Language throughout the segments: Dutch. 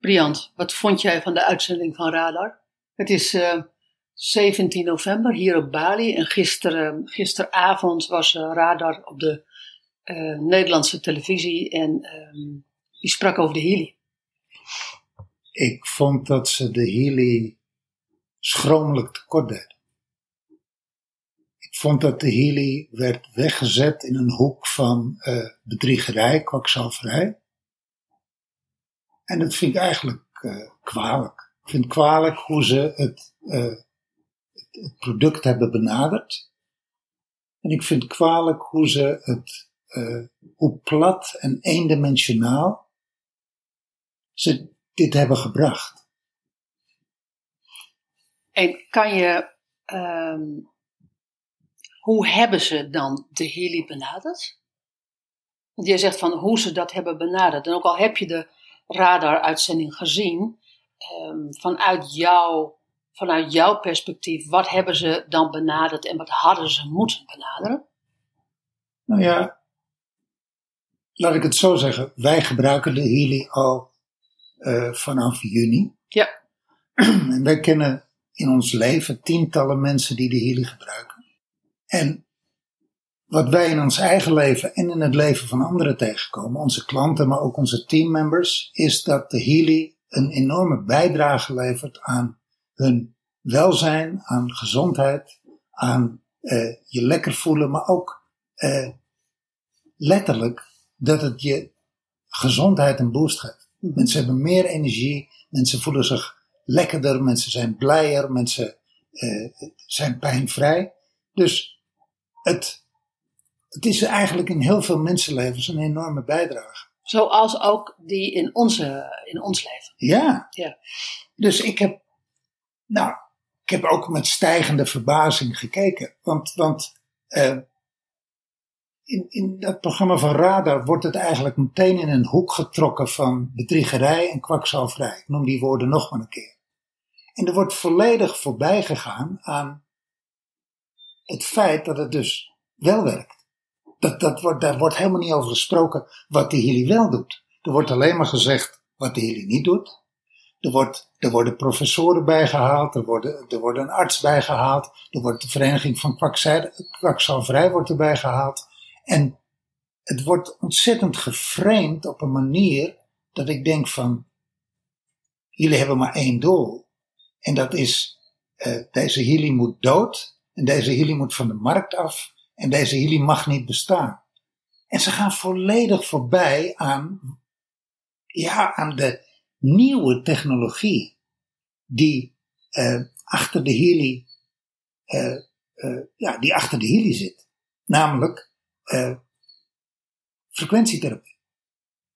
Briant, wat vond jij van de uitzending van Radar? Het is eh, 17 november hier op Bali en gisteren, gisteravond was eh, Radar op de eh, Nederlandse televisie en ehm, die sprak over de Healy. Ik vond dat ze de Healy schromelijk tekort deed. Vond dat de Healy werd weggezet in een hoek van eh, bedriegerij, kwakzalverij. En dat vind ik eigenlijk eh, kwalijk. Ik vind kwalijk hoe ze het, eh, het, het product hebben benaderd. En ik vind kwalijk hoe ze het, hoe plat en eendimensionaal ze dit hebben gebracht. En kan je, ehm, hoe hebben ze dan de Healy benaderd? Want jij zegt van hoe ze dat hebben benaderd. En ook al heb je de Radar-uitzending gezien, ehm, vanuit, jou, vanuit jouw perspectief, wat hebben ze dan benaderd en wat hadden ze moeten benaderen? Nou ja, laat ik het zo zeggen. Wij gebruiken de Healy al eh, vanaf juni. Ja, En wij kennen in ons leven tientallen mensen die de Healy gebruiken. En wat wij in ons eigen leven en in het leven van anderen tegenkomen, onze klanten, maar ook onze teammembers, is dat de Healy een enorme bijdrage levert aan hun welzijn, aan gezondheid, aan eh, je lekker voelen, maar ook eh, letterlijk dat het je gezondheid een boost geeft. Mensen hebben meer energie, mensen voelen zich lekkerder, mensen zijn blijer, mensen eh, zijn pijnvrij. Dus het, het is eigenlijk in heel veel mensenlevens een enorme bijdrage. zoals ook die in, onze, in ons leven. Ja. Ja. Dus ik heb, nou, ik heb ook met stijgende verbazing gekeken. Want, want eh, in, in dat programma van Radar wordt het eigenlijk meteen in een hoek getrokken van bedriegerij en kwakzalverij. Ik noem die woorden nog maar een keer. En er wordt volledig voorbij gegaan aan het feit dat het dus wel werkt. Dat, dat wordt, daar wordt helemaal niet over gesproken wat de Healy wel doet. Er wordt alleen maar gezegd wat de Healy niet doet. Er, wordt, er worden professoren bijgehaald, er, worden, er wordt een arts bijgehaald, er wordt de Vereniging van Kwakzalverij wordt erbij gehaald. En het wordt ontzettend geframed op een manier dat ik denk van, jullie hebben maar één doel. En dat is, eh, deze Healy moet dood, en deze Healy moet van de markt af, en deze Healy mag niet bestaan. En ze gaan volledig voorbij aan, ja, aan de nieuwe technologie die eh, achter de Healy, eh, eh, ja, die achter de Healy zit. Namelijk frequentietherapie.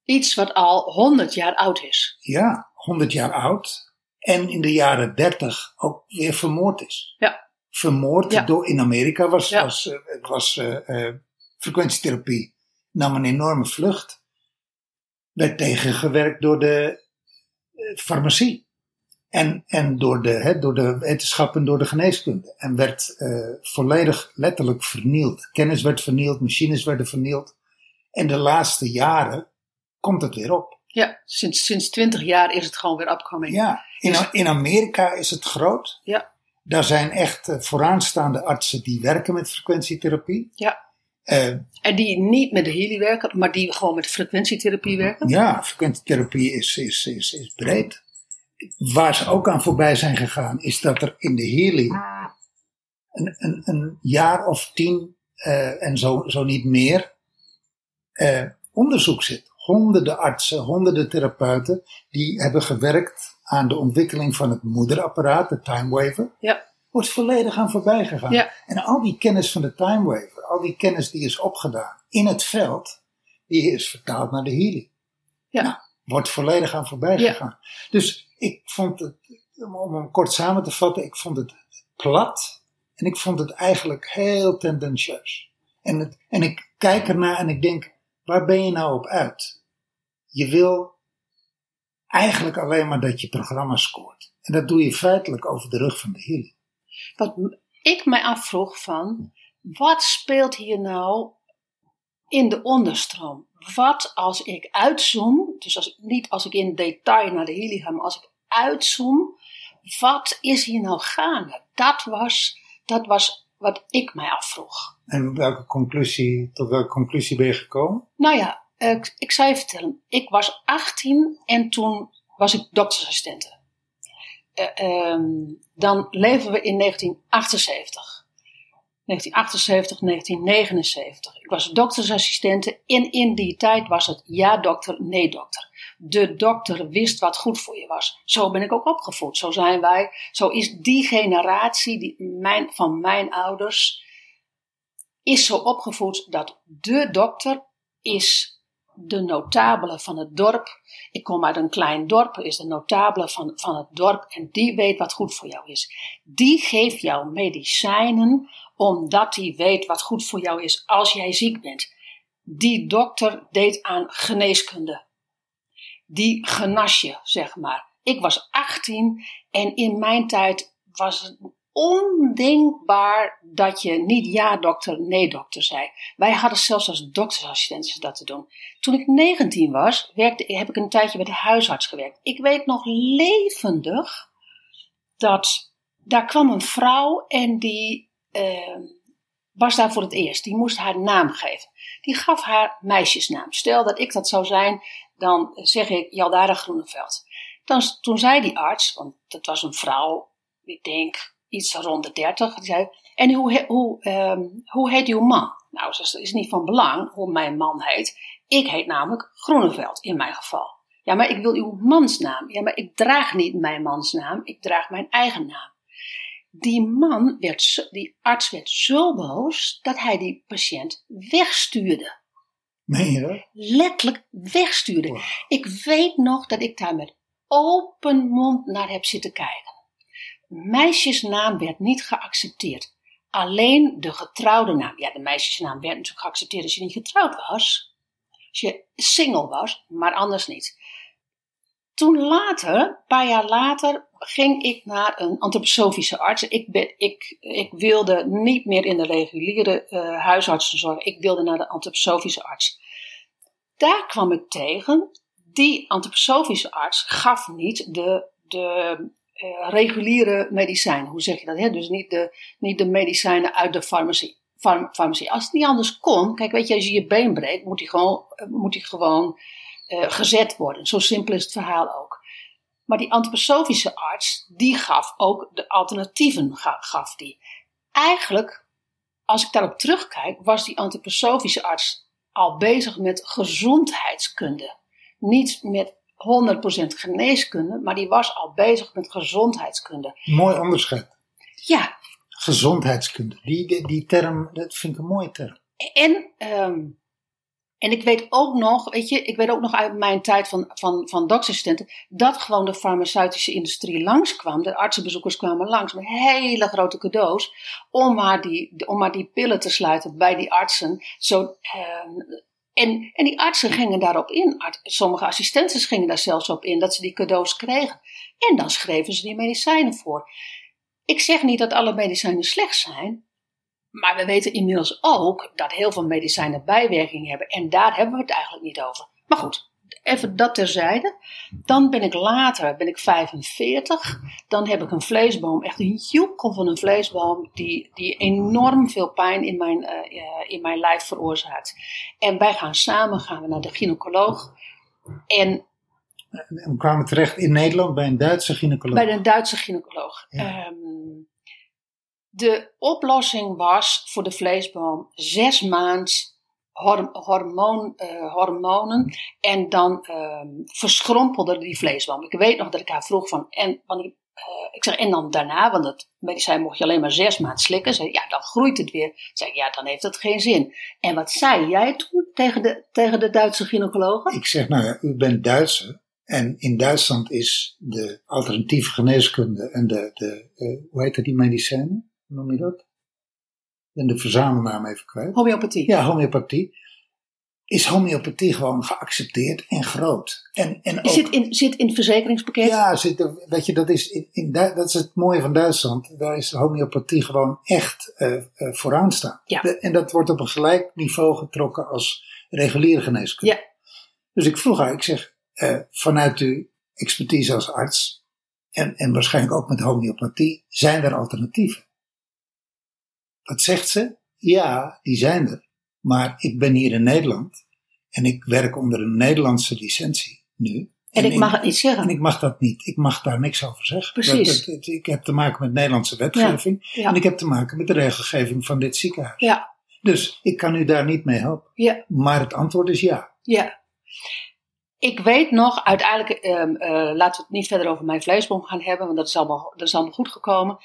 Iets wat al 100 jaar oud is. Ja, 100 jaar oud. En in de jaren 30 ook weer vermoord is. Ja. Vermoord Ja. door, in Amerika was, Ja. was, eh, het was eh, eh, frequentietherapie, nam een enorme vlucht. Werd tegengewerkt door de farmacie. En, en door, de, hè, door de wetenschap en door de geneeskunde. En werd volledig letterlijk vernield. Kennis werd vernield, machines werden vernield. En de laatste jaren komt het weer op. Ja, sinds, sinds 20 jaar is het gewoon weer upcoming. Ja, in, in Amerika is het groot. Ja. Daar zijn echt eh, vooraanstaande artsen die werken met frequentietherapie. Ja. Eh, En die niet met de Healy werken, maar die gewoon met frequentietherapie werken. ja, frequentietherapie is, is, is, is breed. Waar ze ook aan voorbij zijn gegaan, is dat er in de Healy een, een, een jaar of tien eh, en zo, zo niet meer onderzoek zit. Honderden artsen, honderden therapeuten die hebben gewerkt aan de ontwikkeling van het moederapparaat, de time waver, Ja. wordt volledig aan voorbij gegaan. Ja. En al die kennis van de time waver, al die kennis die is opgedaan in het veld, die is vertaald naar de healing. Ja. Nou, wordt volledig aan voorbij Ja. gegaan. Dus ik vond het, om hem kort samen te vatten, ik vond het plat en ik vond het eigenlijk heel tendentieus. En, het, en ik kijk ernaar en ik denk, waar ben je nou op uit? Je wil eigenlijk alleen maar dat je programma scoort. En dat doe je feitelijk over de rug van de healing. Wat ik mij afvroeg van, wat speelt hier nou in de onderstroom? Wat als ik uitzoom, dus als, niet als ik in detail naar de healing ga, maar als ik uitzoom, wat is hier nou gaande? Dat was, dat was wat ik mij afvroeg. En welke conclusie, tot welke conclusie ben je gekomen? Nou ja, eh, ik, zou je vertellen. Ik was 18 en toen was ik doktersassistente. Eh, ehm, dan leven we in 1978. 1978, 1979. Ik was doktersassistente en in die tijd was het ja dokter, nee dokter. De dokter wist wat goed voor je was. Zo ben ik ook opgevoed. Zo zijn wij. Zo is die generatie die mijn, van mijn ouders is zo opgevoed dat de dokter is de notabele van het dorp. Ik kom uit een klein dorp, is de notabele van, van het dorp en die weet wat goed voor jou is. Die geeft jou medicijnen omdat die weet wat goed voor jou is als jij ziek bent. Die dokter deed aan geneeskunde. Die genas je, zeg maar. Ik was 18 en in mijn tijd was het ondenkbaar dat je niet ja dokter, nee dokter zei. Wij hadden zelfs als doktersassistenten dat te doen. Toen ik 19 was, werkte, heb ik een tijdje bij de huisarts gewerkt. Ik weet nog levendig dat daar kwam een vrouw en die eh, was daar voor het eerst. Die moest haar naam geven. Die gaf haar meisjesnaam. Stel dat ik dat zou zijn, dan zeg ik Jaldara Groeneveld. Dan, toen zei die arts, want dat was een vrouw, ik denk iets rond de 30, die zei: En hoe, hoe, ehm, hoe heet uw man? Nou, dat is niet van belang hoe mijn man heet. Ik heet namelijk Groeneveld in mijn geval. Ja, maar ik wil uw mansnaam. Ja, maar ik draag niet mijn mansnaam, ik draag mijn eigen naam. Die man werd, zo- die arts werd zo boos dat hij die patiënt wegstuurde. Je dat? Letterlijk wegstuurde. Wow. Ik weet nog dat ik daar met open mond naar heb zitten kijken. Meisjesnaam werd niet geaccepteerd. Alleen de getrouwde naam. Ja, de meisjesnaam werd natuurlijk geaccepteerd als je niet getrouwd was. Als je single was, maar anders niet. Toen later, een paar jaar later, ging ik naar een antroposofische arts. Ik, ben, ik, ik wilde niet meer in de reguliere eh huisartsenzorg. Ik wilde naar de antroposofische arts. Daar kwam ik tegen. Die antroposofische arts gaf niet de, de eh, reguliere medicijnen. Hoe zeg je dat? Hè? Dus niet de, niet de medicijnen uit de farmacie. Farm- farmacie. Als het niet anders kon, kijk, weet je, als je je been breekt, moet die gewoon, eh, moet die gewoon eh, gezet worden. Zo simpel is het verhaal ook. Maar die antroposofische arts, die gaf ook de alternatieven, ga- gaf die. Eigenlijk, als ik daarop terugkijk, was die antroposofische arts al bezig met gezondheidskunde. Niet met 100% geneeskunde, maar die was al bezig met gezondheidskunde. Mooi onderscheid. Ja, Gezondheidskunde. Die, die, die term, dat vind ik een mooie term. En, ehm, en ik weet ook nog, weet je, ik weet ook nog uit mijn tijd van, van, van doktersassistenten, dat gewoon de farmaceutische industrie langskwam. De artsenbezoekers kwamen langs met hele grote cadeaus om maar die, om maar die pillen te sluiten bij die artsen. Zo, ehm, en, en die artsen gingen daarop in. Sommige assistenten gingen daar zelfs op in, dat ze die cadeaus kregen. En dan schreven ze die medicijnen voor. Ik zeg niet dat alle medicijnen slecht zijn, maar we weten inmiddels ook dat heel veel medicijnen bijwerkingen hebben. En daar hebben we het eigenlijk niet over. Maar goed, even dat terzijde. Dan ben ik later, ben ik 45. Dan heb ik een vleesboom, echt een joekel van een vleesboom. Die, die enorm veel pijn in mijn, eh, eh, in mijn lijf veroorzaakt. En wij gaan samen gaan we naar de gynaecoloog. En we kwamen terecht in Nederland bij een Duitse gynaecoloog. bij een Duitse gynaecoloog. Ja. Ehm, de oplossing was voor de vleesboom zes maanden hormoon, eh, hormonen en dan ehm, verschrompelde die vleeswand. Ik weet nog dat ik haar vroeg van, en, want ik, eh, ik zeg, en dan daarna, want het medicijn mocht je alleen maar zes maanden slikken. Zei, ja, dan groeit het weer. Zeg ik, ja, dan heeft het geen zin. En wat zei jij toen tegen de, tegen de Duitse gynaecoloog? Ik zeg, nou ja, u bent Duitser. En in Duitsland is de alternatieve geneeskunde en de, de eh, hoe heet dat, die medicijnen? Noem je dat? Ben de verzamelnaam even kwijt. Homeopathie. Ja, homeopathie. Is homeopathie gewoon geaccepteerd en groot. En, en ook, Zit in, zit in het verzekeringspakket? ja, zit weet je, dat is, in, dat is het mooie van Duitsland. Daar is homeopathie gewoon echt eh eh, vooraan staan. Ja. De- en dat wordt op een gelijk niveau getrokken als reguliere geneeskunde. Ja. Dus ik vroeg haar, ik zeg, eh, vanuit uw expertise als arts en, en waarschijnlijk ook met homeopathie, zijn er alternatieven? Wat zegt ze? Ja, die zijn er. Maar ik ben hier in Nederland en ik werk onder een Nederlandse licentie nu. En ik mag het niet En zeggen. ik mag dat niet. Ik mag daar niks over zeggen. Precies. Dat- dat- dat- ik heb te maken met Nederlandse wetgeving. Ja. En ik heb te maken met de regelgeving van dit ziekenhuis. Ja, Dus ik kan u daar niet mee helpen. ja. Maar het antwoord is ja. Ja. Ik weet nog, uiteindelijk, ehm, eh, laten we het niet verder over mijn vleesboom gaan hebben, want dat is allemaal, dat is allemaal goed gekomen.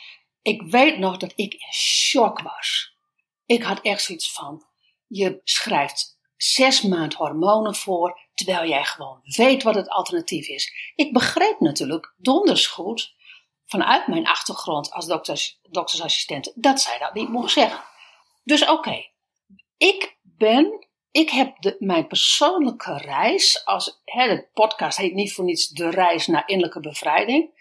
Ik weet nog dat ik in shock was. Ik had echt zoiets van, je schrijft zes maand hormonen voor, terwijl jij gewoon weet wat het alternatief is. Ik begreep natuurlijk donders goed, vanuit mijn achtergrond als dokters, doktersassistent, dat zij dat niet mocht zeggen. Dus oké, ik ben ik heb de, mijn persoonlijke reis, als, hè, de podcast heet niet voor niets De Reis naar Innerlijke Bevrijding.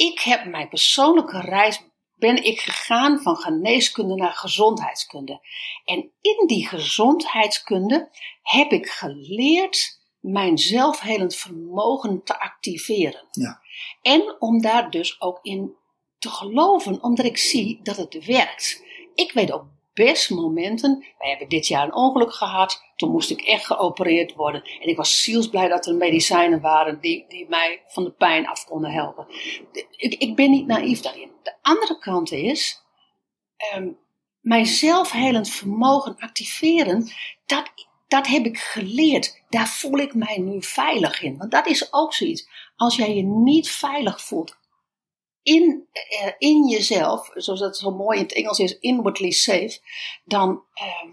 Ik heb mijn persoonlijke reis, ben ik gegaan van geneeskunde naar gezondheidskunde. En in die gezondheidskunde heb ik geleerd mijn zelfhelend vermogen te activeren. Ja. En om daar dus ook in te geloven, omdat ik zie dat het werkt. Ik weet ook best momenten. Wij hebben dit jaar een ongeluk gehad. Toen moest ik echt geopereerd worden. En ik was zielsblij dat er medicijnen waren die, die mij van de pijn af konden helpen. Ik, ik ben niet naïef daarin. De andere kant is. ehm, mijn zelfhelend vermogen activeren. Dat, dat heb ik geleerd. Daar voel ik mij nu veilig in. Want dat is ook zoiets. Als jij je niet veilig voelt in, eh, in jezelf, zoals dat zo mooi in het Engels is, inwardly safe, dan ehm,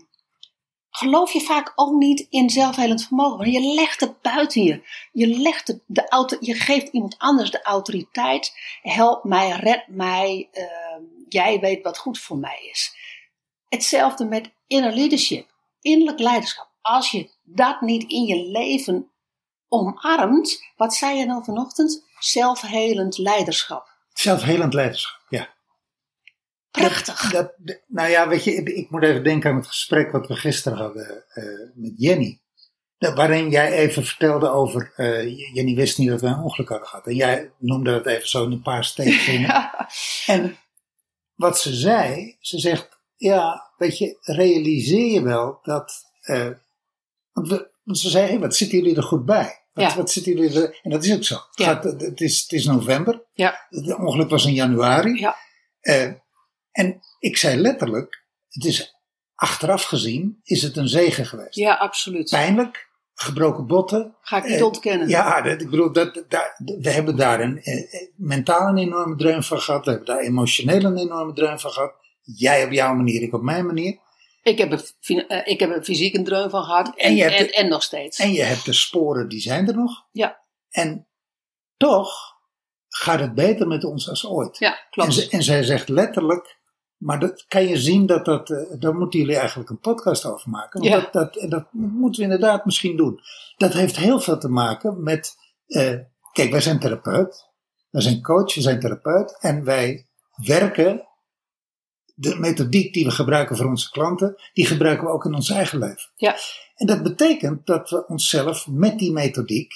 geloof je vaak ook niet in zelfhelend vermogen. Want je legt het buiten je. Je, legt het, de auto, je geeft iemand anders de autoriteit. Help mij, red mij. ehm, jij weet wat goed voor mij is. Hetzelfde met inner leadership, innerlijk leiderschap. Als je dat niet in je leven omarmt, wat zei je nou vanochtend? Zelfhelend leiderschap. Zelfhelend leiderschap, ja. Prachtig. Dat, dat- nou ja, weet je, ik moet even denken aan het gesprek wat we gisteren hadden eh, met Jenny. Dat- Waarin jij even vertelde over, eh, Jenny wist niet dat we een ongeluk hadden gehad. En jij noemde dat even zo in een paar steekvinnen. Ja. En wat ze zei, ze zegt, ja, weet je, realiseer je wel dat, eh, want, we, want ze zei, hey, wat zitten jullie er goed bij? Wat, Ja. wat zitten jullie er, en dat is ook zo. Het, Ja. gaat- het, is, het is november, Ja. het ongeluk was in januari. Ja. Eh, en ik zei letterlijk, het is achteraf gezien, is het een zegen geweest. ja, absoluut. Pijnlijk, gebroken botten, Ga ik niet Eh, ontkennen. ja, dat, ik bedoel, dat, we hebben daar een, eh, eh, mentaal een enorme dreun van gehad. We hebben daar emotioneel een enorme dreun van gehad. Jij op jouw manier, ik op mijn manier. Ik, heb er, eh, ik heb er fysiek een dreun van gehad. En, En je hebt en, de- en nog steeds. En je hebt de sporen, die zijn er nog. Ja. En toch gaat het beter met ons als ooit. ja, En, klopt. ze- en zij zegt letterlijk, maar dat kan je zien dat dat, eh, daar moeten jullie eigenlijk een podcast over maken. Want Ja. dat, dat, en dat moeten we inderdaad misschien doen. Dat heeft heel veel te maken met, eh, kijk, wij zijn therapeut, wij zijn coach, we zijn therapeut en wij werken, de methodiek die we gebruiken voor onze klanten, die gebruiken we ook in ons eigen leven. Ja. En dat betekent dat we onszelf met die methodiek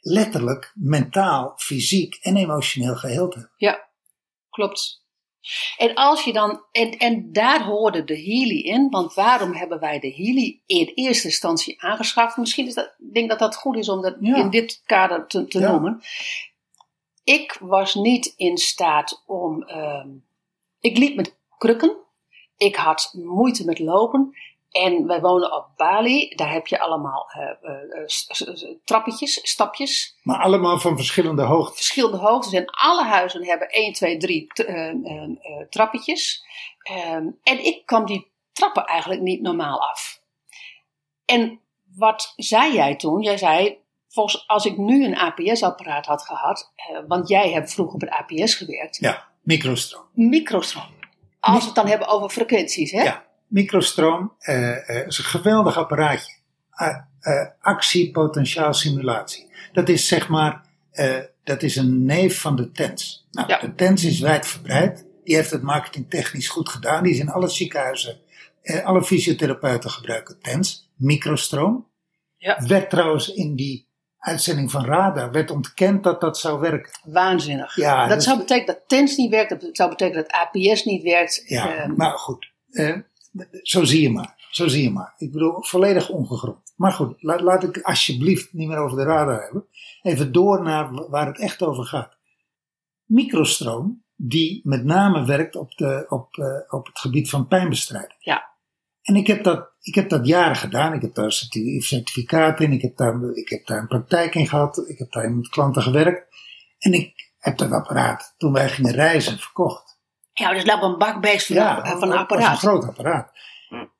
letterlijk, mentaal, fysiek en emotioneel geheeld hebben. Ja, klopt. En als je dan, en, en daar hoorde de Healy in, want waarom hebben wij de Healy in eerste instantie aangeschaft? Misschien is dat, ik denk dat dat goed is om dat Ja. in dit kader te, te Ja. noemen. Ik was niet in staat om, ehm, ik liep met krukken, ik had moeite met lopen En wij wonen op Bali. Daar heb je allemaal eh, eh, s- trappetjes, stapjes. Maar allemaal van verschillende hoogtes. Verschillende hoogtes. En alle huizen hebben 1, 2, 3 t- eh, eh, eh, trappetjes. Ehm, en ik kwam die trappen eigenlijk niet normaal af. En wat zei jij toen? Jij zei, volgens als ik nu een APS-apparaat had gehad, eh, want jij hebt vroeger op het APS gewerkt, Ja, microstroom. microstroom. Als we het dan hebben over frequenties, hè? Ja, microstroom eh, eh, is een geweldig apparaatje. Uh, uh, actiepotentiaalsimulatie. Dat is zeg maar, eh, dat is een neef van de TENS. Nou, Ja. De TENS is wijdverbreid. Die heeft het marketingtechnisch goed gedaan. Die is in alle ziekenhuizen, eh, alle fysiotherapeuten gebruiken TENS. Microstroom. Ja. Werd trouwens in die uitzending van Radar werd ontkend dat dat zou werken. Waanzinnig. Ja, dat zou betekenen dat TENS niet werkt, dat zou betekenen dat APS niet werkt. Ja, Ehm, maar goed. eh, zo zie je maar. Zo zie je maar. Ik bedoel, volledig ongegrond. Maar goed, laat, laat ik alsjeblieft niet meer over de radar hebben. Even door naar waar het echt over gaat. Microstroom, die met name werkt op, de, op, eh, op het gebied van pijnbestrijding. Ja. En ik heb, dat, ik heb dat jaren gedaan. Ik heb daar certi- certificaat in. Ik heb, daar, ik heb daar een praktijk in gehad. Ik heb daar met klanten gewerkt. En ik heb dat apparaat, toen wij gingen reizen, verkocht. ja, dus laat een bakbeest van, Ja, een- van een dat apparaat. een groot apparaat.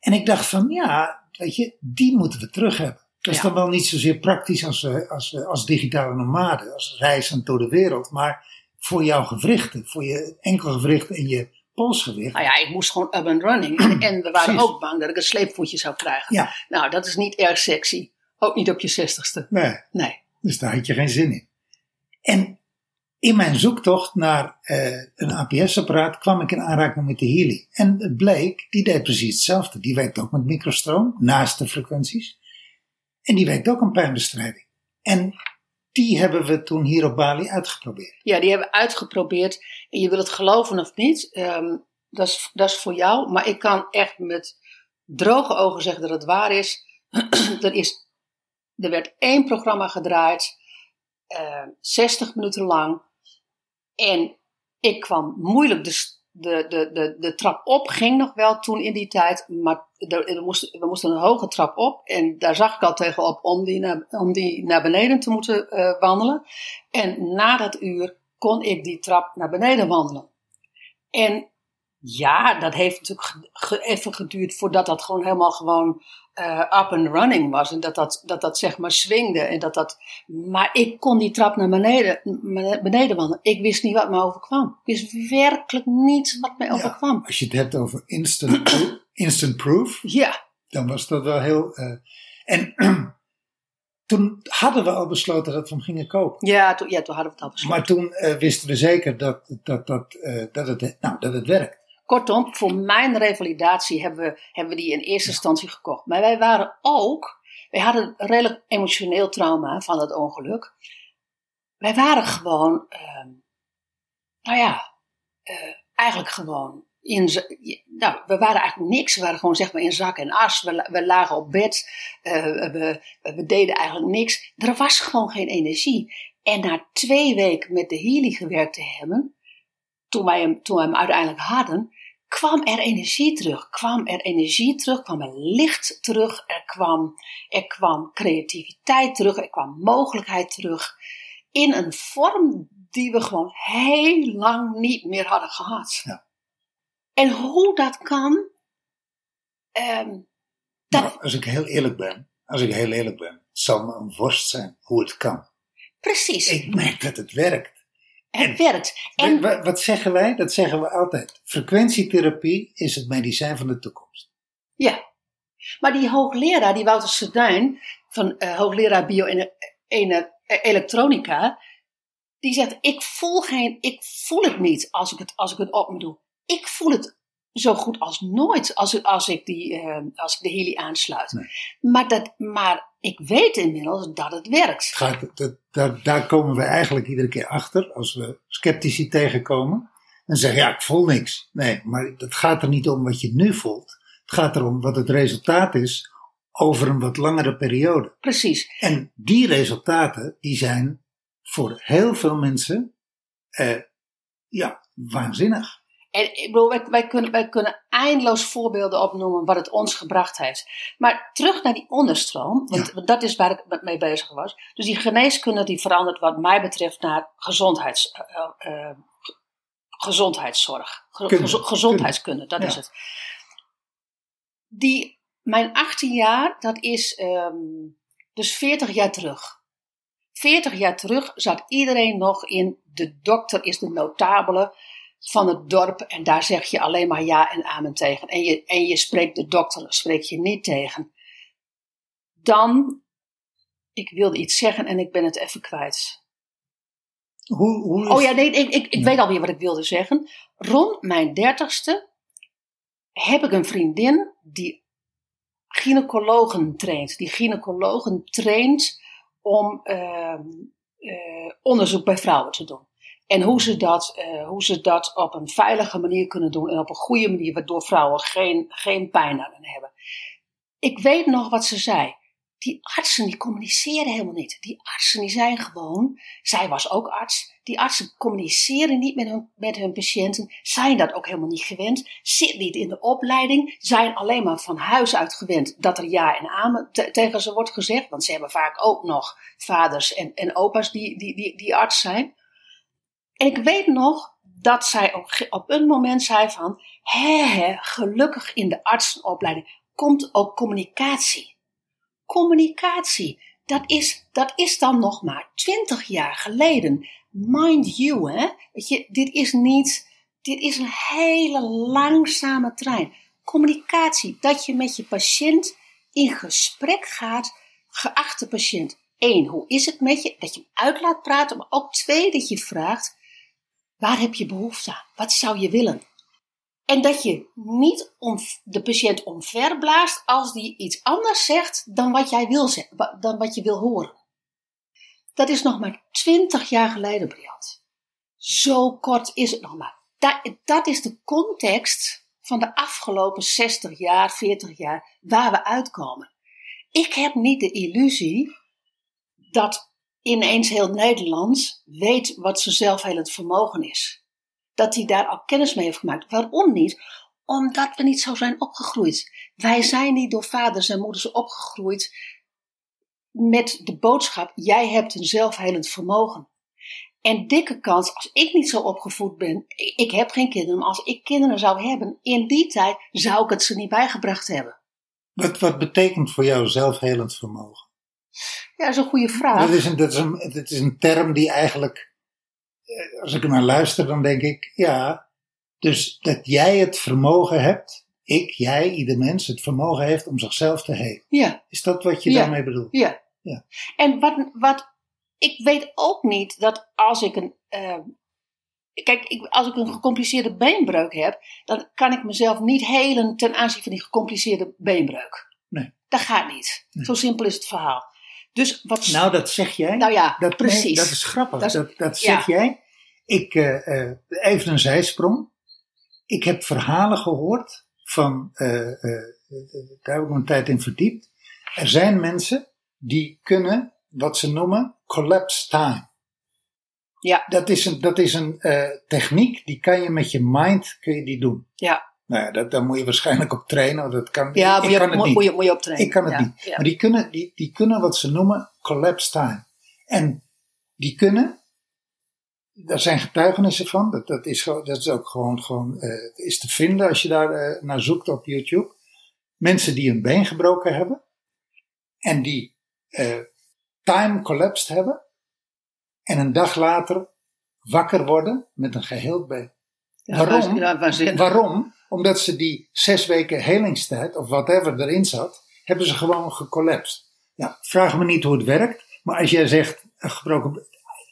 En ik dacht van, ja, weet je, die moeten we terug hebben. Dat is Ja. dan wel niet zozeer praktisch als, we, als, we, als digitale nomaden, als reizend door de wereld. Maar voor jouw gewrichten, voor je enkelgewricht en je polsgewicht. Nou ja, ik moest gewoon up and running. En, we waren Precies. ook bang dat ik een sleepvoetje zou krijgen. Ja, Nou, dat is niet erg sexy. Ook niet op je zestigste. nee, Nee. dus daar had je geen zin in. En in mijn zoektocht naar eh, een APS-apparaat kwam ik in aanraking met de Healy. En het bleek, die deed precies hetzelfde. Die werkt ook met microstroom, naast de frequenties. En die werkt ook aan pijnbestrijding. En die hebben we toen hier op Bali uitgeprobeerd. Ja, die hebben we uitgeprobeerd. En je wil het geloven of niet. ehm, dat, is, dat is voor jou. Maar ik kan echt met droge ogen zeggen dat het waar is. er, is er werd één programma gedraaid. eh, 60 minuten lang. En ik kwam moeilijk de, de, de, de, de trap op. Ging nog wel toen in die tijd. Maar we, moesten, we moesten een hoge trap op. En daar zag ik al tegenop om die naar, om die naar beneden te moeten eh, wandelen. En na dat uur kon ik die trap naar beneden wandelen. En ja, dat heeft natuurlijk ge- even geduurd voordat dat gewoon helemaal gewoon eh, up and running was. En dat dat, dat dat zeg maar swingde. En dat dat, maar ik kon die trap naar beneden, naar beneden wandelen. Ik wist niet wat me overkwam. Ik wist werkelijk niet wat me overkwam. Als je het hebt over instant, instant proof, Ja, dan was dat wel heel. eh, en toen hadden we al besloten dat we hem gingen kopen. ja, toen, ja, toen hadden we het al besloten. Maar toen eh, wisten we zeker dat, dat, dat, dat, het, nou, dat het werkt. Kortom, voor mijn revalidatie hebben we, hebben die in eerste instantie gekocht. Maar wij waren ook, wij hadden een redelijk emotioneel trauma van dat ongeluk. Wij waren gewoon, ehm, nou ja, eh, eigenlijk gewoon in, nou, we waren eigenlijk niks. We waren gewoon zeg maar in zak en as. We, we lagen op bed. eh, we, we deden eigenlijk niks. Er was gewoon geen energie. En na twee weken met de Healy gewerkt te hebben, toen wij hem, toen we hem uiteindelijk hadden, kwam er energie terug. Kwam er energie terug, kwam er licht terug, er kwam, er kwam creativiteit terug, er kwam mogelijkheid terug. In een vorm die we gewoon heel lang niet meer hadden gehad. Ja. En hoe dat kan, ehm, dat, Nou, als ik heel eerlijk ben, als ik heel eerlijk ben, zal me een worst zijn hoe het kan. precies, Ik merk dat het werkt. Het werkt. En En wat, wat zeggen wij? Dat zeggen we altijd. Frequentietherapie is het medicijn van de toekomst. Ja, maar die hoogleraar, die Wouter Seduin, van eh, hoogleraar bio-elektronica, die zegt, ik voel, geen, ik voel het niet als ik het, als ik het op me doe. Ik voel het zo goed als nooit als, ik- als, ik, die, eh, als ik de Healy aansluit. Nee. Maar, dat, maar ik weet inmiddels dat het werkt. Gaat, dat, daar, daar komen we eigenlijk iedere keer achter als we sceptici tegenkomen. En zeggen, ja, ik voel niks. Nee, maar het gaat er niet om wat je nu voelt. Het gaat erom wat het resultaat is over een wat langere periode. Precies. En die resultaten, die zijn voor heel veel mensen, eh, ja, waanzinnig. En ik bedoel, wij, wij, kunnen, wij kunnen eindeloos voorbeelden opnoemen wat het ons gebracht heeft. Maar terug naar die onderstroom, want, dat is waar ik mee bezig was. Dus die geneeskunde die verandert wat mij betreft naar gezondheids, uh, uh, gezondheidszorg. Ge- Kunde. gezo- gezondheidskunde, dat Ja. is het. Die, mijn 18 jaar, dat is ehm, dus 40 jaar terug. 40 jaar terug zat iedereen nog in de dokter is de notabele van het dorp en daar zeg je alleen maar ja en amen tegen. En je, en je spreekt de dokter, spreek je niet tegen. Dan, ik wilde iets zeggen en ik ben het even kwijt. Hoe, hoe is- Oh ja, nee, ik, ik, ik Ja. weet alweer wat ik wilde zeggen. Rond mijn dertigste heb ik een vriendin die gynaecologen traint. Die gynaecologen traint om ehm, eh, onderzoek bij vrouwen te doen. En hoe ze, dat, eh, hoe ze dat op een veilige manier kunnen doen en op een goede manier, waardoor vrouwen geen, geen pijn aan hebben. Ik weet nog wat ze zei. Die artsen die communiceren helemaal niet. Die artsen die zijn gewoon, zij was ook arts, die artsen communiceren niet met hun, met hun patiënten, zijn dat ook helemaal niet gewend, zitten niet in de opleiding, zijn alleen maar van huis uit gewend dat er ja en amen te- tegen ze wordt gezegd, want ze hebben vaak ook nog vaders en, en opa's die, die, die, die arts zijn. En ik weet nog dat zij op, op een moment zei van, hè, gelukkig in de artsenopleiding komt ook communicatie. Communicatie, dat is, dat is dan nog maar twintig jaar geleden. Mind you, hè? Weet je, dit is niet, dit is een hele langzame trein. Communicatie, dat je met je patiënt in gesprek gaat, geachte patiënt. Eén, hoe is het met je? Dat je hem uit laat praten, maar ook twee, dat je vraagt, waar heb je behoefte aan? Wat zou je willen? En dat je niet de patiënt omverblaast als die iets anders zegt dan wat jij wil dan wat je wil horen. Dat is nog maar twintig jaar geleden, Briant. Zo kort is het nog maar. Dat, dat is de context van de afgelopen 60 jaar, 40 jaar, waar we uitkomen. Ik heb niet de illusie dat ineens heel Nederland weet wat zijn zelfhelend vermogen is dat hij daar al kennis mee heeft gemaakt. Waarom niet? Omdat we niet zo zijn opgegroeid. Wij zijn niet door vaders en moeders opgegroeid met de boodschap: jij hebt een zelfhelend vermogen. En dikke kans, als ik niet zo opgevoed ben, ik, heb geen kinderen, maar als ik kinderen zou hebben, in die tijd zou ik het ze niet bijgebracht hebben. wat, wat betekent voor jou zelfhelend vermogen? Ja, dat is een goede vraag. Dat is, een, dat, is een, dat is een term die eigenlijk, eh, als ik er naar luister, dan denk ik, ja, dus dat jij het vermogen hebt, ik, jij, ieder mens, het vermogen heeft om zichzelf te helen. Ja. Is dat wat je Ja. daarmee bedoelt? Ja. Ja. En wat, wat, ik weet ook niet dat als ik een, eh, kijk, ik, als ik een gecompliceerde beenbreuk heb, dan kan ik mezelf niet helen ten aanzien van die gecompliceerde beenbreuk. Nee. Dat gaat niet. Nee. Zo simpel is het verhaal. Dus wat, Nou, dat zeg jij. nou ja, dat, precies. nee, dat is grappig. Dat ja. zeg jij. Ik, eh, eh, even een zijsprong. Ik heb verhalen gehoord van, eh, daar heb ik een tijd in verdiept. Er zijn mensen die kunnen wat ze noemen collapse time. Ja. Dat is een, dat is een techniek, die kan je met je mind kun je die doen. Ja. Nou ja, dat, daar moet je waarschijnlijk op trainen, want dat kan, ja, ik kan het niet. moet je, moet je optreden. Ik kan het ja. niet. Ja. Maar die kunnen, die, die kunnen wat ze noemen collapse time. En die kunnen, daar zijn getuigenissen van, dat, dat, is, dat is ook gewoon, gewoon eh, is te vinden als je daar eh, naar zoekt op YouTube. Mensen die een been gebroken hebben en die eh, time collapsed hebben en een dag later wakker worden met een geheel been. Ja, Waarom? Waarom? Omdat ze die zes weken helingstijd, of whatever erin zat, hebben ze gewoon gecollapsed. Ja, vraag me niet hoe het werkt, maar als jij zegt een gebroken.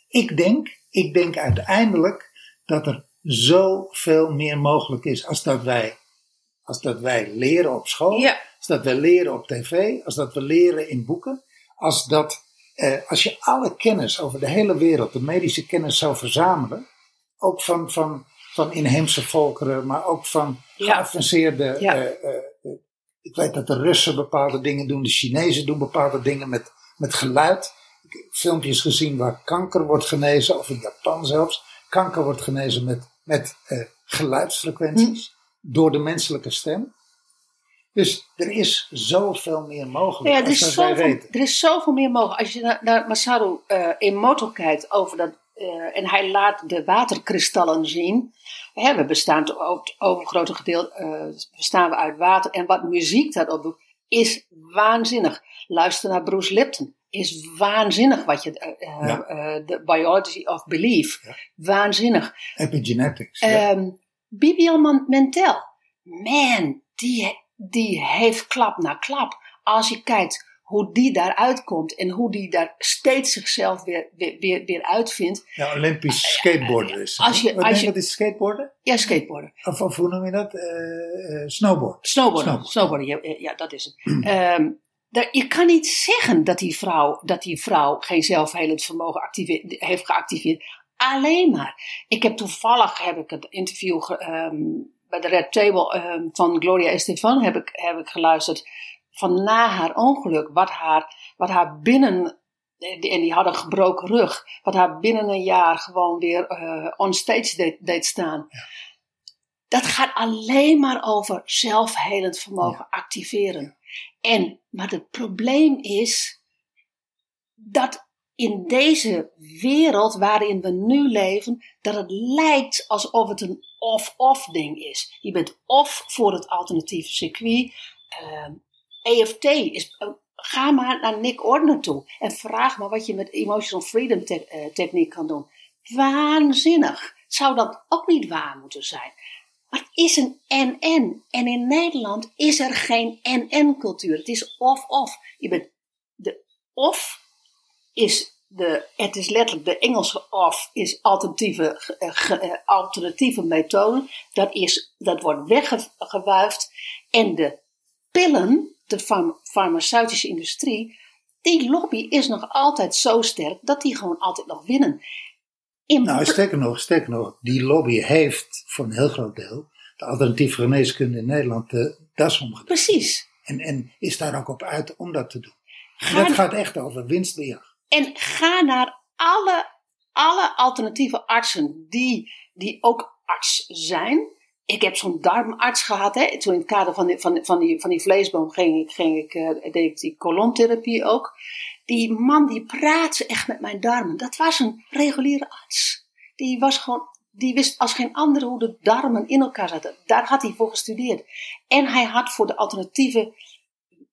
Ik denk, ik denk uiteindelijk dat er zoveel meer mogelijk is als dat wij, als dat wij leren op school, Ja. als dat wij leren op tv, als dat we leren in boeken, als dat, eh, als je alle kennis over de hele wereld, de medische kennis zou verzamelen, ook van, van, van inheemse volkeren, maar ook van geavanceerde. Ja. eh, eh, eh, ik weet dat de Russen bepaalde dingen doen, de Chinezen doen bepaalde dingen met, met geluid. Ik heb filmpjes gezien waar kanker wordt genezen, of in Japan zelfs. Kanker wordt genezen met, met geluidsfrequenties door de menselijke stem. Dus er is zoveel meer mogelijk. Ja, er, is zoveel, er is zoveel meer mogelijk. Als je naar, naar Masaru Emoto kijkt over dat, eh, en hij laat de waterkristallen zien. Hè, we bestaan over het overgrote gedeelte eh, bestaan we uit water. En wat muziek daarop doet, is waanzinnig. Luister naar Bruce Lipton. Is waanzinnig wat je. eh, eh, Ja. Biology of Belief. Ja. Waanzinnig. Epigenetics. ja. Ehm Bibian Mentel. Man, die, die heeft klap na klap. Als je kijkt hoe die daaruit komt en hoe die daar steeds zichzelf weer, weer, weer, weer uitvindt. Ja, Olympisch skateboarder is Als je-? Wat als je dat is skateboarden? Ja, skateboarden. Of, of hoe noem je dat? Eh, snowboard. Snowboarden. Snowboard. Snowboarden, ja, ja, dat is het. Ehm, daar- je kan niet zeggen dat die vrouw, dat die vrouw geen zelfhelend vermogen heeft geactiveerd. Alleen maar. Ik heb toevallig heb ik het interview ge- ehm, bij de Red Table ehm, van Gloria Estefan heb ik, heb ik geluisterd. Van na haar ongeluk, wat haar, wat haar binnen, en die en die had een gebroken rug, wat haar binnen een jaar gewoon weer eh on stage deed, deed staan. Dat gaat alleen maar over zelfhelend vermogen activeren. En, maar het probleem is dat in deze wereld waarin we nu leven, dat het lijkt alsof het een off-off ding is. Je bent of voor het alternatieve circuit. ehm, EFT is. eh, ga maar naar Nick Ordner toe en vraag maar wat je met Emotional Freedom eh, techniek kan doen. Waanzinnig. Zou dat ook niet waar moeten zijn? Maar het is een en-en. En in Nederland is er geen en-en-cultuur. Het is of-of. Je bent de of is de, het is letterlijk de Engelse of is alternatieve, eh, eh, alternatieve methode. Dat, is, dat wordt weggewuifd. En de pillen, de farm- farmaceutische industrie, die lobby is nog altijd zo sterk dat die gewoon altijd nog winnen. In Nou, sterker nog, sterker nog, die lobby heeft voor een heel groot deel de alternatieve geneeskunde in Nederland de das omgedaan. precies. En, en is daar ook op uit om dat te doen. En Ga- dat gaat echt over winstbejag. En ga naar alle, alle alternatieve artsen die, die ook arts zijn. Ik heb zo'n darmarts gehad. Hè. Toen in het kader van die, van, van die, van die vleesboom ging ik, ging ik, eh, deed ik die kolontherapie ook. Die man die praatte echt met mijn darmen. Dat was een reguliere arts. Die was gewoon, die wist als geen andere hoe de darmen in elkaar zaten. Daar had hij voor gestudeerd. En hij had voor de alternatieve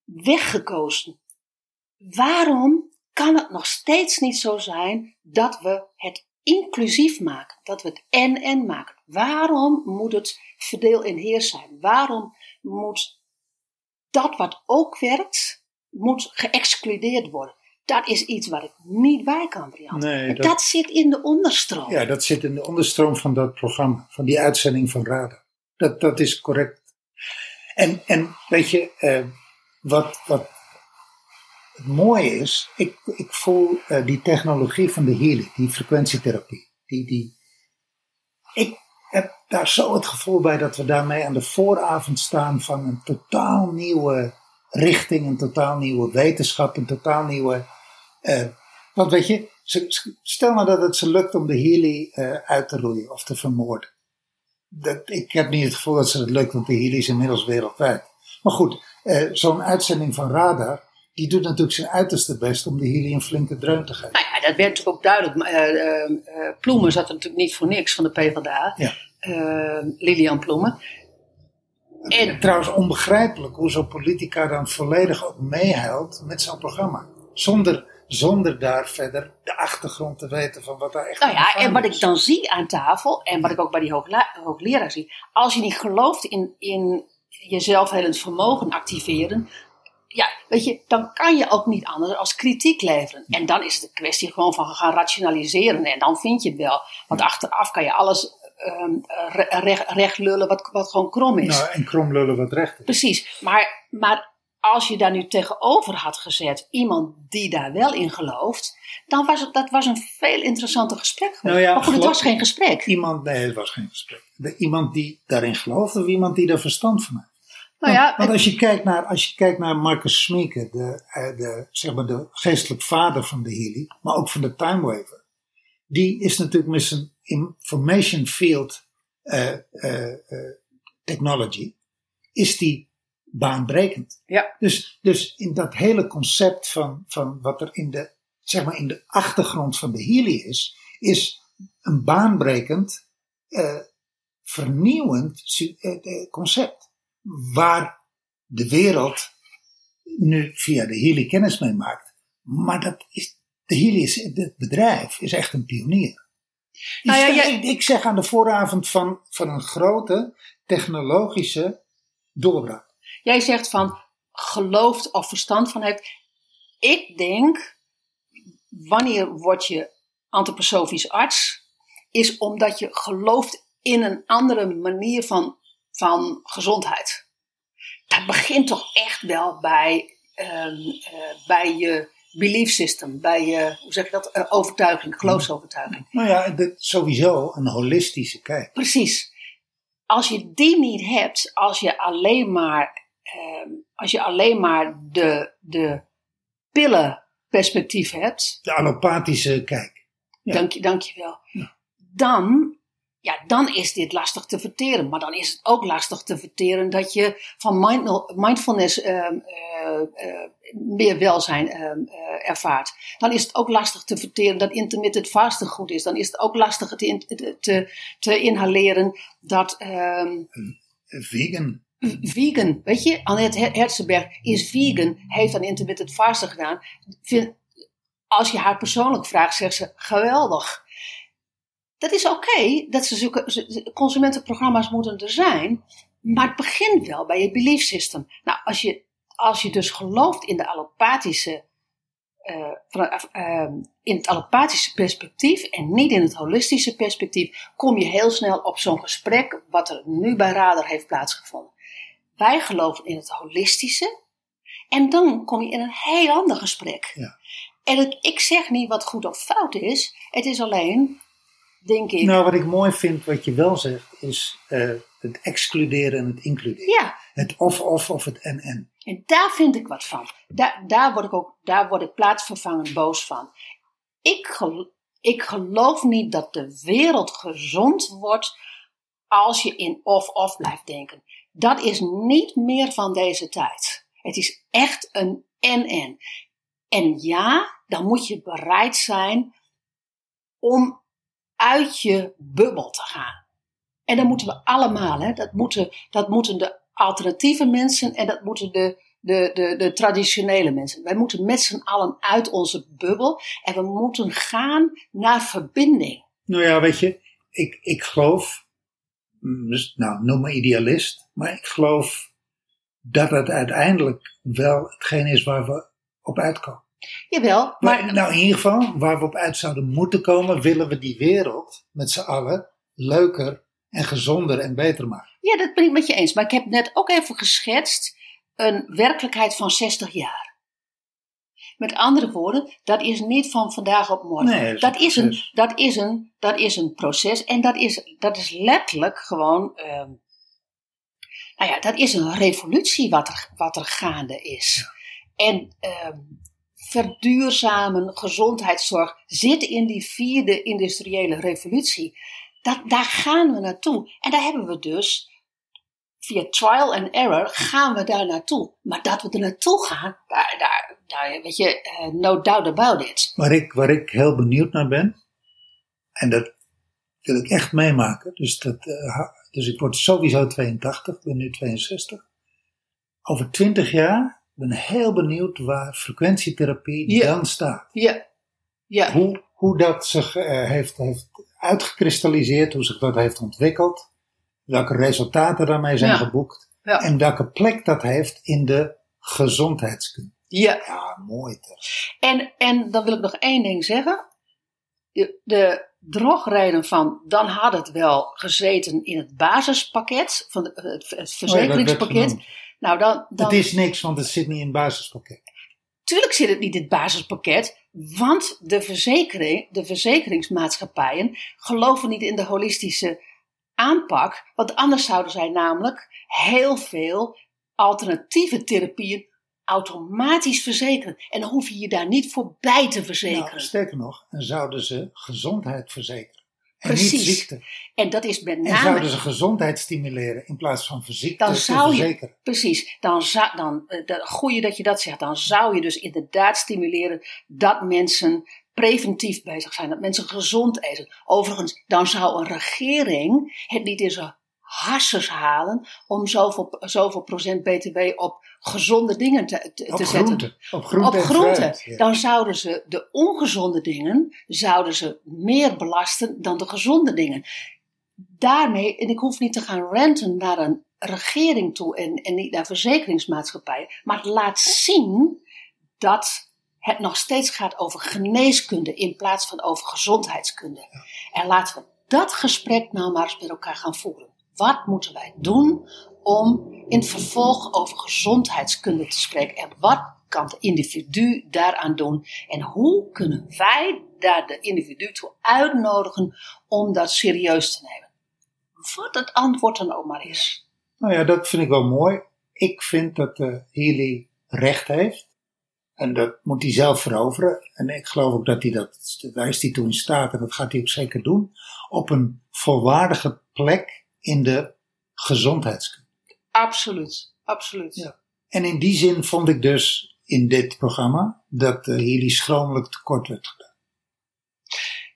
weg gekozen. Waarom kan het nog steeds niet zo zijn dat we het inclusief maken? Dat we het en-en maken? Waarom moet het verdeel en heers zijn? Waarom moet dat wat ook werkt, moet geëxcludeerd worden? Dat is iets waar ik niet bij kan, Brian. Nee, dat- dat... zit in de onderstroom. Ja, dat zit in de onderstroom van dat programma, van die uitzending van Radar. Dat, dat is correct. En, en weet je, eh, wat, wat het mooie is, ik, ik voel eh, die technologie van de healing, die frequentietherapie, die, die, ik heb daar zo het gevoel bij dat we daarmee aan de vooravond staan van een totaal nieuwe richting, een totaal nieuwe wetenschap, een totaal nieuwe. eh, want weet je, stel nou dat het ze lukt om de Healy eh, uit te roeien of te vermoorden. Dat, ik heb niet het gevoel dat ze het lukt, want de Healy is inmiddels wereldwijd. Maar goed, zo'n uitzending van Radar, die doet natuurlijk zijn uiterste best om de Healy een flinke dreun te geven. Nou ja, dat werd natuurlijk ook duidelijk. Eh, eh, eh, Ploemen zat er natuurlijk niet voor niks van de PvdA. Ja. Lilian Ploemen. En Trouwens, onbegrijpelijk hoe zo'n politica dan volledig ook meehuilt met zo'n programma. Zonder, zonder daar verder de achtergrond te weten van wat daar echt Nou ja, en wat is. ik dan zie aan tafel, en wat ik ook bij die hoogleraar zie, als je niet gelooft in, in je zelfhelend vermogen activeren, ja, weet je, dan kan je ook niet anders als kritiek leveren. En dan is het een kwestie gewoon van gaan rationaliseren en dan vind je het wel. Want achteraf kan je alles ehm, re- recht, recht lullen wat, wat gewoon krom is. Nou, en kromlullen wat recht is. Precies, maar, maar als je daar nu tegenover had gezet iemand die daar wel in gelooft, dan was het dat was een veel interessanter gesprek geweest. Nou ja, maar goed, het was geen gesprek. Iemand, nee, het was geen gesprek. De, iemand die daarin gelooft of iemand die er verstand van heeft. Nou ja, want als je kijkt naar, als je kijkt naar Marcus Smeeke, de, eh, de, zeg maar de geestelijk vader van de Healy, maar ook van de Time Waver, die is natuurlijk met zijn information field eh, eh, technology, is die baanbrekend. Ja. Dus, dus in dat hele concept van, van wat er in de, zeg maar in de achtergrond van de Healy is, is een baanbrekend, vernieuwend concept. Waar de wereld nu via de Healy kennis mee maakt. Maar dat is, de Healy is, het bedrijf is echt een pionier. Nou ja, ik, ik zeg aan de vooravond van, van een grote technologische doorbraak. Jij zegt van gelooft of verstand van heeft. Ik denk, wanneer word je antroposofisch arts, is omdat je gelooft in een andere manier van, van gezondheid. Dat begint toch echt wel bij, ehm, eh, bij je belief system, bij je, hoe zeg je dat, Eh, overtuiging, geloofsovertuiging. Nou ja, dit, sowieso een holistische kijk. Precies. Als je die niet hebt, als je alleen maar, ehm, als je alleen maar de, de pillenperspectief hebt, De allopathische kijk. Ja. dank, je, dank je wel, dan, ja, dan is dit lastig te verteren. Maar dan is het ook lastig te verteren dat je van mind- mindfulness ehm, eh, eh, meer welzijn ehm, eh, ervaart. Dan is het ook lastig te verteren dat intermittent fasting goed is. Dan is het ook lastig te, in- te, te, inhaleren dat ehm, Vegan. vegan, weet je, Annette Her- Herzenberg is vegan, heeft aan intermittent fasting gedaan. Vind- als je haar persoonlijk vraagt, zegt ze geweldig. Dat is oké, dat ze zulke consumentenprogramma's moeten er zijn, maar het begint wel bij je belief system. Nou, als je, als je dus gelooft in de allopathische eh, van, eh, in het allopathische perspectief en niet in het holistische perspectief, kom je heel snel op zo'n gesprek wat er nu bij Radar heeft plaatsgevonden. Wij geloven in het holistische en dan kom je in een heel ander gesprek. Ja. En het, ik zeg niet wat goed of fout is, het is alleen, denk ik, Nou, wat ik mooi vind, wat je wel zegt, is eh, het excluderen en het includeren. ja, Het of-of of het en-en. En daar vind ik wat van. Daar, daar word ik ook, daar word ik plaatsvervangend boos van. Ik, gel- ik geloof niet dat de wereld gezond wordt als je in of-of blijft denken. Dat is niet meer van deze tijd. Het is echt een en-en. En ja, dan moet je bereid zijn om uit je bubbel te gaan. En dat moeten we allemaal, hè? Dat, moeten, dat moeten de alternatieve mensen en dat moeten de, de, de, de traditionele mensen. Wij moeten met z'n allen uit onze bubbel en we moeten gaan naar verbinding. Nou ja, weet je, ik, ik geloof, mm, dus, nou, noem me idealist, maar ik geloof dat het uiteindelijk wel hetgeen is waar we op uitkomen. Jawel, Maar, maar nou, in ieder geval, waar we op uit zouden moeten komen, willen we die wereld met z'n allen leuker en gezonder en beter maken. ja, dat ben ik met je eens. Maar ik heb net ook even geschetst een werkelijkheid van 60 jaar. Met andere woorden, dat is niet van vandaag op morgen. Nee, dat is een dat, is een, proces. dat, is een, dat is een proces en dat is, dat is letterlijk gewoon. ehm, nou ja, dat is een revolutie wat er, wat er gaande is. En ehm, verduurzamen, gezondheidszorg zit in die vierde industriële revolutie. Dat, daar gaan we naartoe. En daar hebben we dus via trial and error gaan we daar naartoe. Maar dat we er naartoe gaan, daar, daar, daar weet je, eh, no doubt about it. Waar ik, waar ik heel benieuwd naar ben, en dat wil ik echt meemaken, dus, dat, eh, dus ik word sowieso 82, ik ben nu 62. Over 20 jaar ben heel benieuwd waar frequentietherapie Ja. dan staat. Ja, ja, Hoe, hoe dat zich eh, heeft, heeft uitgekristalliseerd, hoe zich dat heeft ontwikkeld, welke resultaten daarmee zijn Ja. geboekt en welke plek dat heeft in de gezondheidskunde. ja. Ja, mooi toch. En, en dan wil ik nog één ding zeggen. De, de drogreden van dan had het wel gezeten in het basispakket, van de- het, het Oh ja, nou, dan, dan Het is niks, want het zit niet in het basispakket. Tuurlijk zit het niet in het basispakket, want de, verzekering, de verzekeringsmaatschappijen geloven niet in de holistische aanpak. Want anders zouden zij namelijk heel veel alternatieve therapieën automatisch verzekeren. En dan hoef je je daar niet voor bij te verzekeren. Nou, sterker nog, en zouden ze gezondheid verzekeren. En Precies. En dat is met En name. zouden ze gezondheid stimuleren in plaats van ziekte Dan zou je- verzekeren. Precies, dan zou, dan, eh, de, goeie dat je dat zegt, dan zou je dus inderdaad stimuleren dat mensen preventief bezig zijn, dat mensen gezond eten. Overigens, dan zou een regering het niet in zijn harsers halen om zoveel, zoveel procent btw op gezonde dingen te, te, Op te zetten. Op groenten. op fruit, ja. Dan zouden ze de ongezonde dingen zouden ze meer belasten dan de gezonde dingen. Daarmee, en ik hoef niet te gaan ranten naar een regering toe en, en niet naar verzekeringsmaatschappijen, maar het laat zien dat het nog steeds gaat over geneeskunde in plaats van over gezondheidskunde. En laten we dat gesprek nou maar eens met elkaar gaan voeren. Wat moeten wij doen om in het vervolg over gezondheidskunde te spreken? En wat kan de individu daaraan doen? En hoe kunnen wij daar de individu toe uitnodigen om dat serieus te nemen? Wat het antwoord dan ook maar is. Nou ja, dat vind ik wel mooi. Ik vind dat uh, Healy recht heeft. En dat moet hij zelf veroveren. En ik geloof ook dat hij dat, daar is hij toe in staat, en dat gaat hij ook zeker doen, op een volwaardige plek in de gezondheidskunde. Absoluut, absoluut. Ja. En in die zin vond ik dus in dit programma dat uh, Healy schromelijk tekort werd gedaan.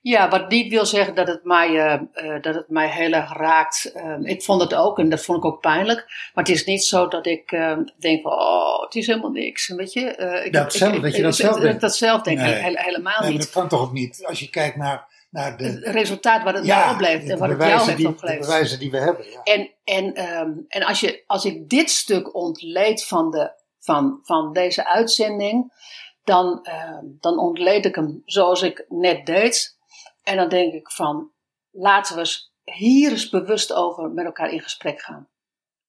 Ja, wat niet wil zeggen dat het mij, uh, uh, dat het mij heel erg raakt. Uh, ik vond het ook en dat vond ik ook pijnlijk. Maar het is niet zo dat ik denk van, oh, het is helemaal niks. Weet je? ik, dat, zelf, ik, dat je dat zelf ik, denkt? Dat zelf denk nee. ik he helemaal nee, niet. dat kan toch ook niet, als je kijkt naar, naar de... Het resultaat wat het ja, mij en wat het jou heeft opgeleverd. De bewijzen die we hebben, ja. En, en, um, en als, je, als ik dit stuk ontleed van, de, van, van deze uitzending, dan, dan ontleed ik hem zoals ik net deed. En dan denk ik van, laten we eens hier eens bewust over met elkaar in gesprek gaan.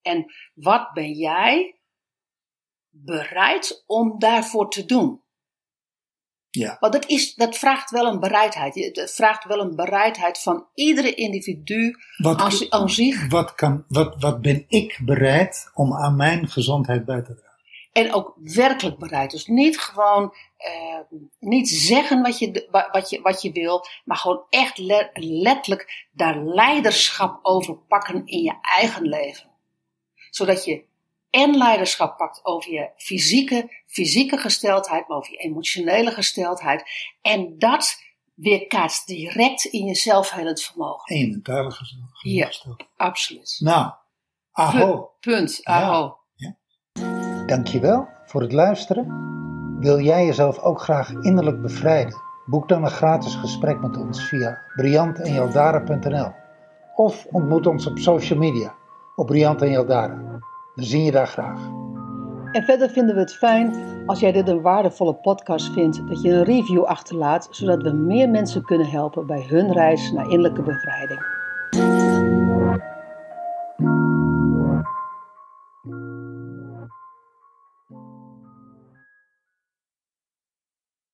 En wat ben jij bereid om daarvoor te doen? Ja. Want dat, is, dat vraagt wel een bereidheid. Het vraagt wel een bereidheid van iedere individu wat, aan, aan zich. Wat, kan, wat, wat ben ik bereid om aan mijn gezondheid bij te dragen? En ook werkelijk bereid. Dus niet gewoon uh, niet zeggen wat je, wat, je, wat je wil, maar gewoon echt le letterlijk daar leiderschap over pakken in je eigen leven. Zodat je en leiderschap pakt over je fysieke, fysieke gesteldheid, maar over je emotionele gesteldheid. En dat weerkaatst direct in je zelfhelend vermogen. En je mentale gesteldheid. Ja, absoluut. Nou, aho. Punt, aho. Ja. Ja. Dankjewel voor het luisteren. Wil jij jezelf ook graag innerlijk bevrijden? Boek dan een gratis gesprek met ons via briantenjaldara.nl of ontmoet ons op social media op Briant en Jaldara. We zien je daar graag. En verder vinden we het fijn als jij dit een waardevolle podcast vindt, dat je een review achterlaat, zodat we meer mensen kunnen helpen bij hun reis naar innerlijke bevrijding.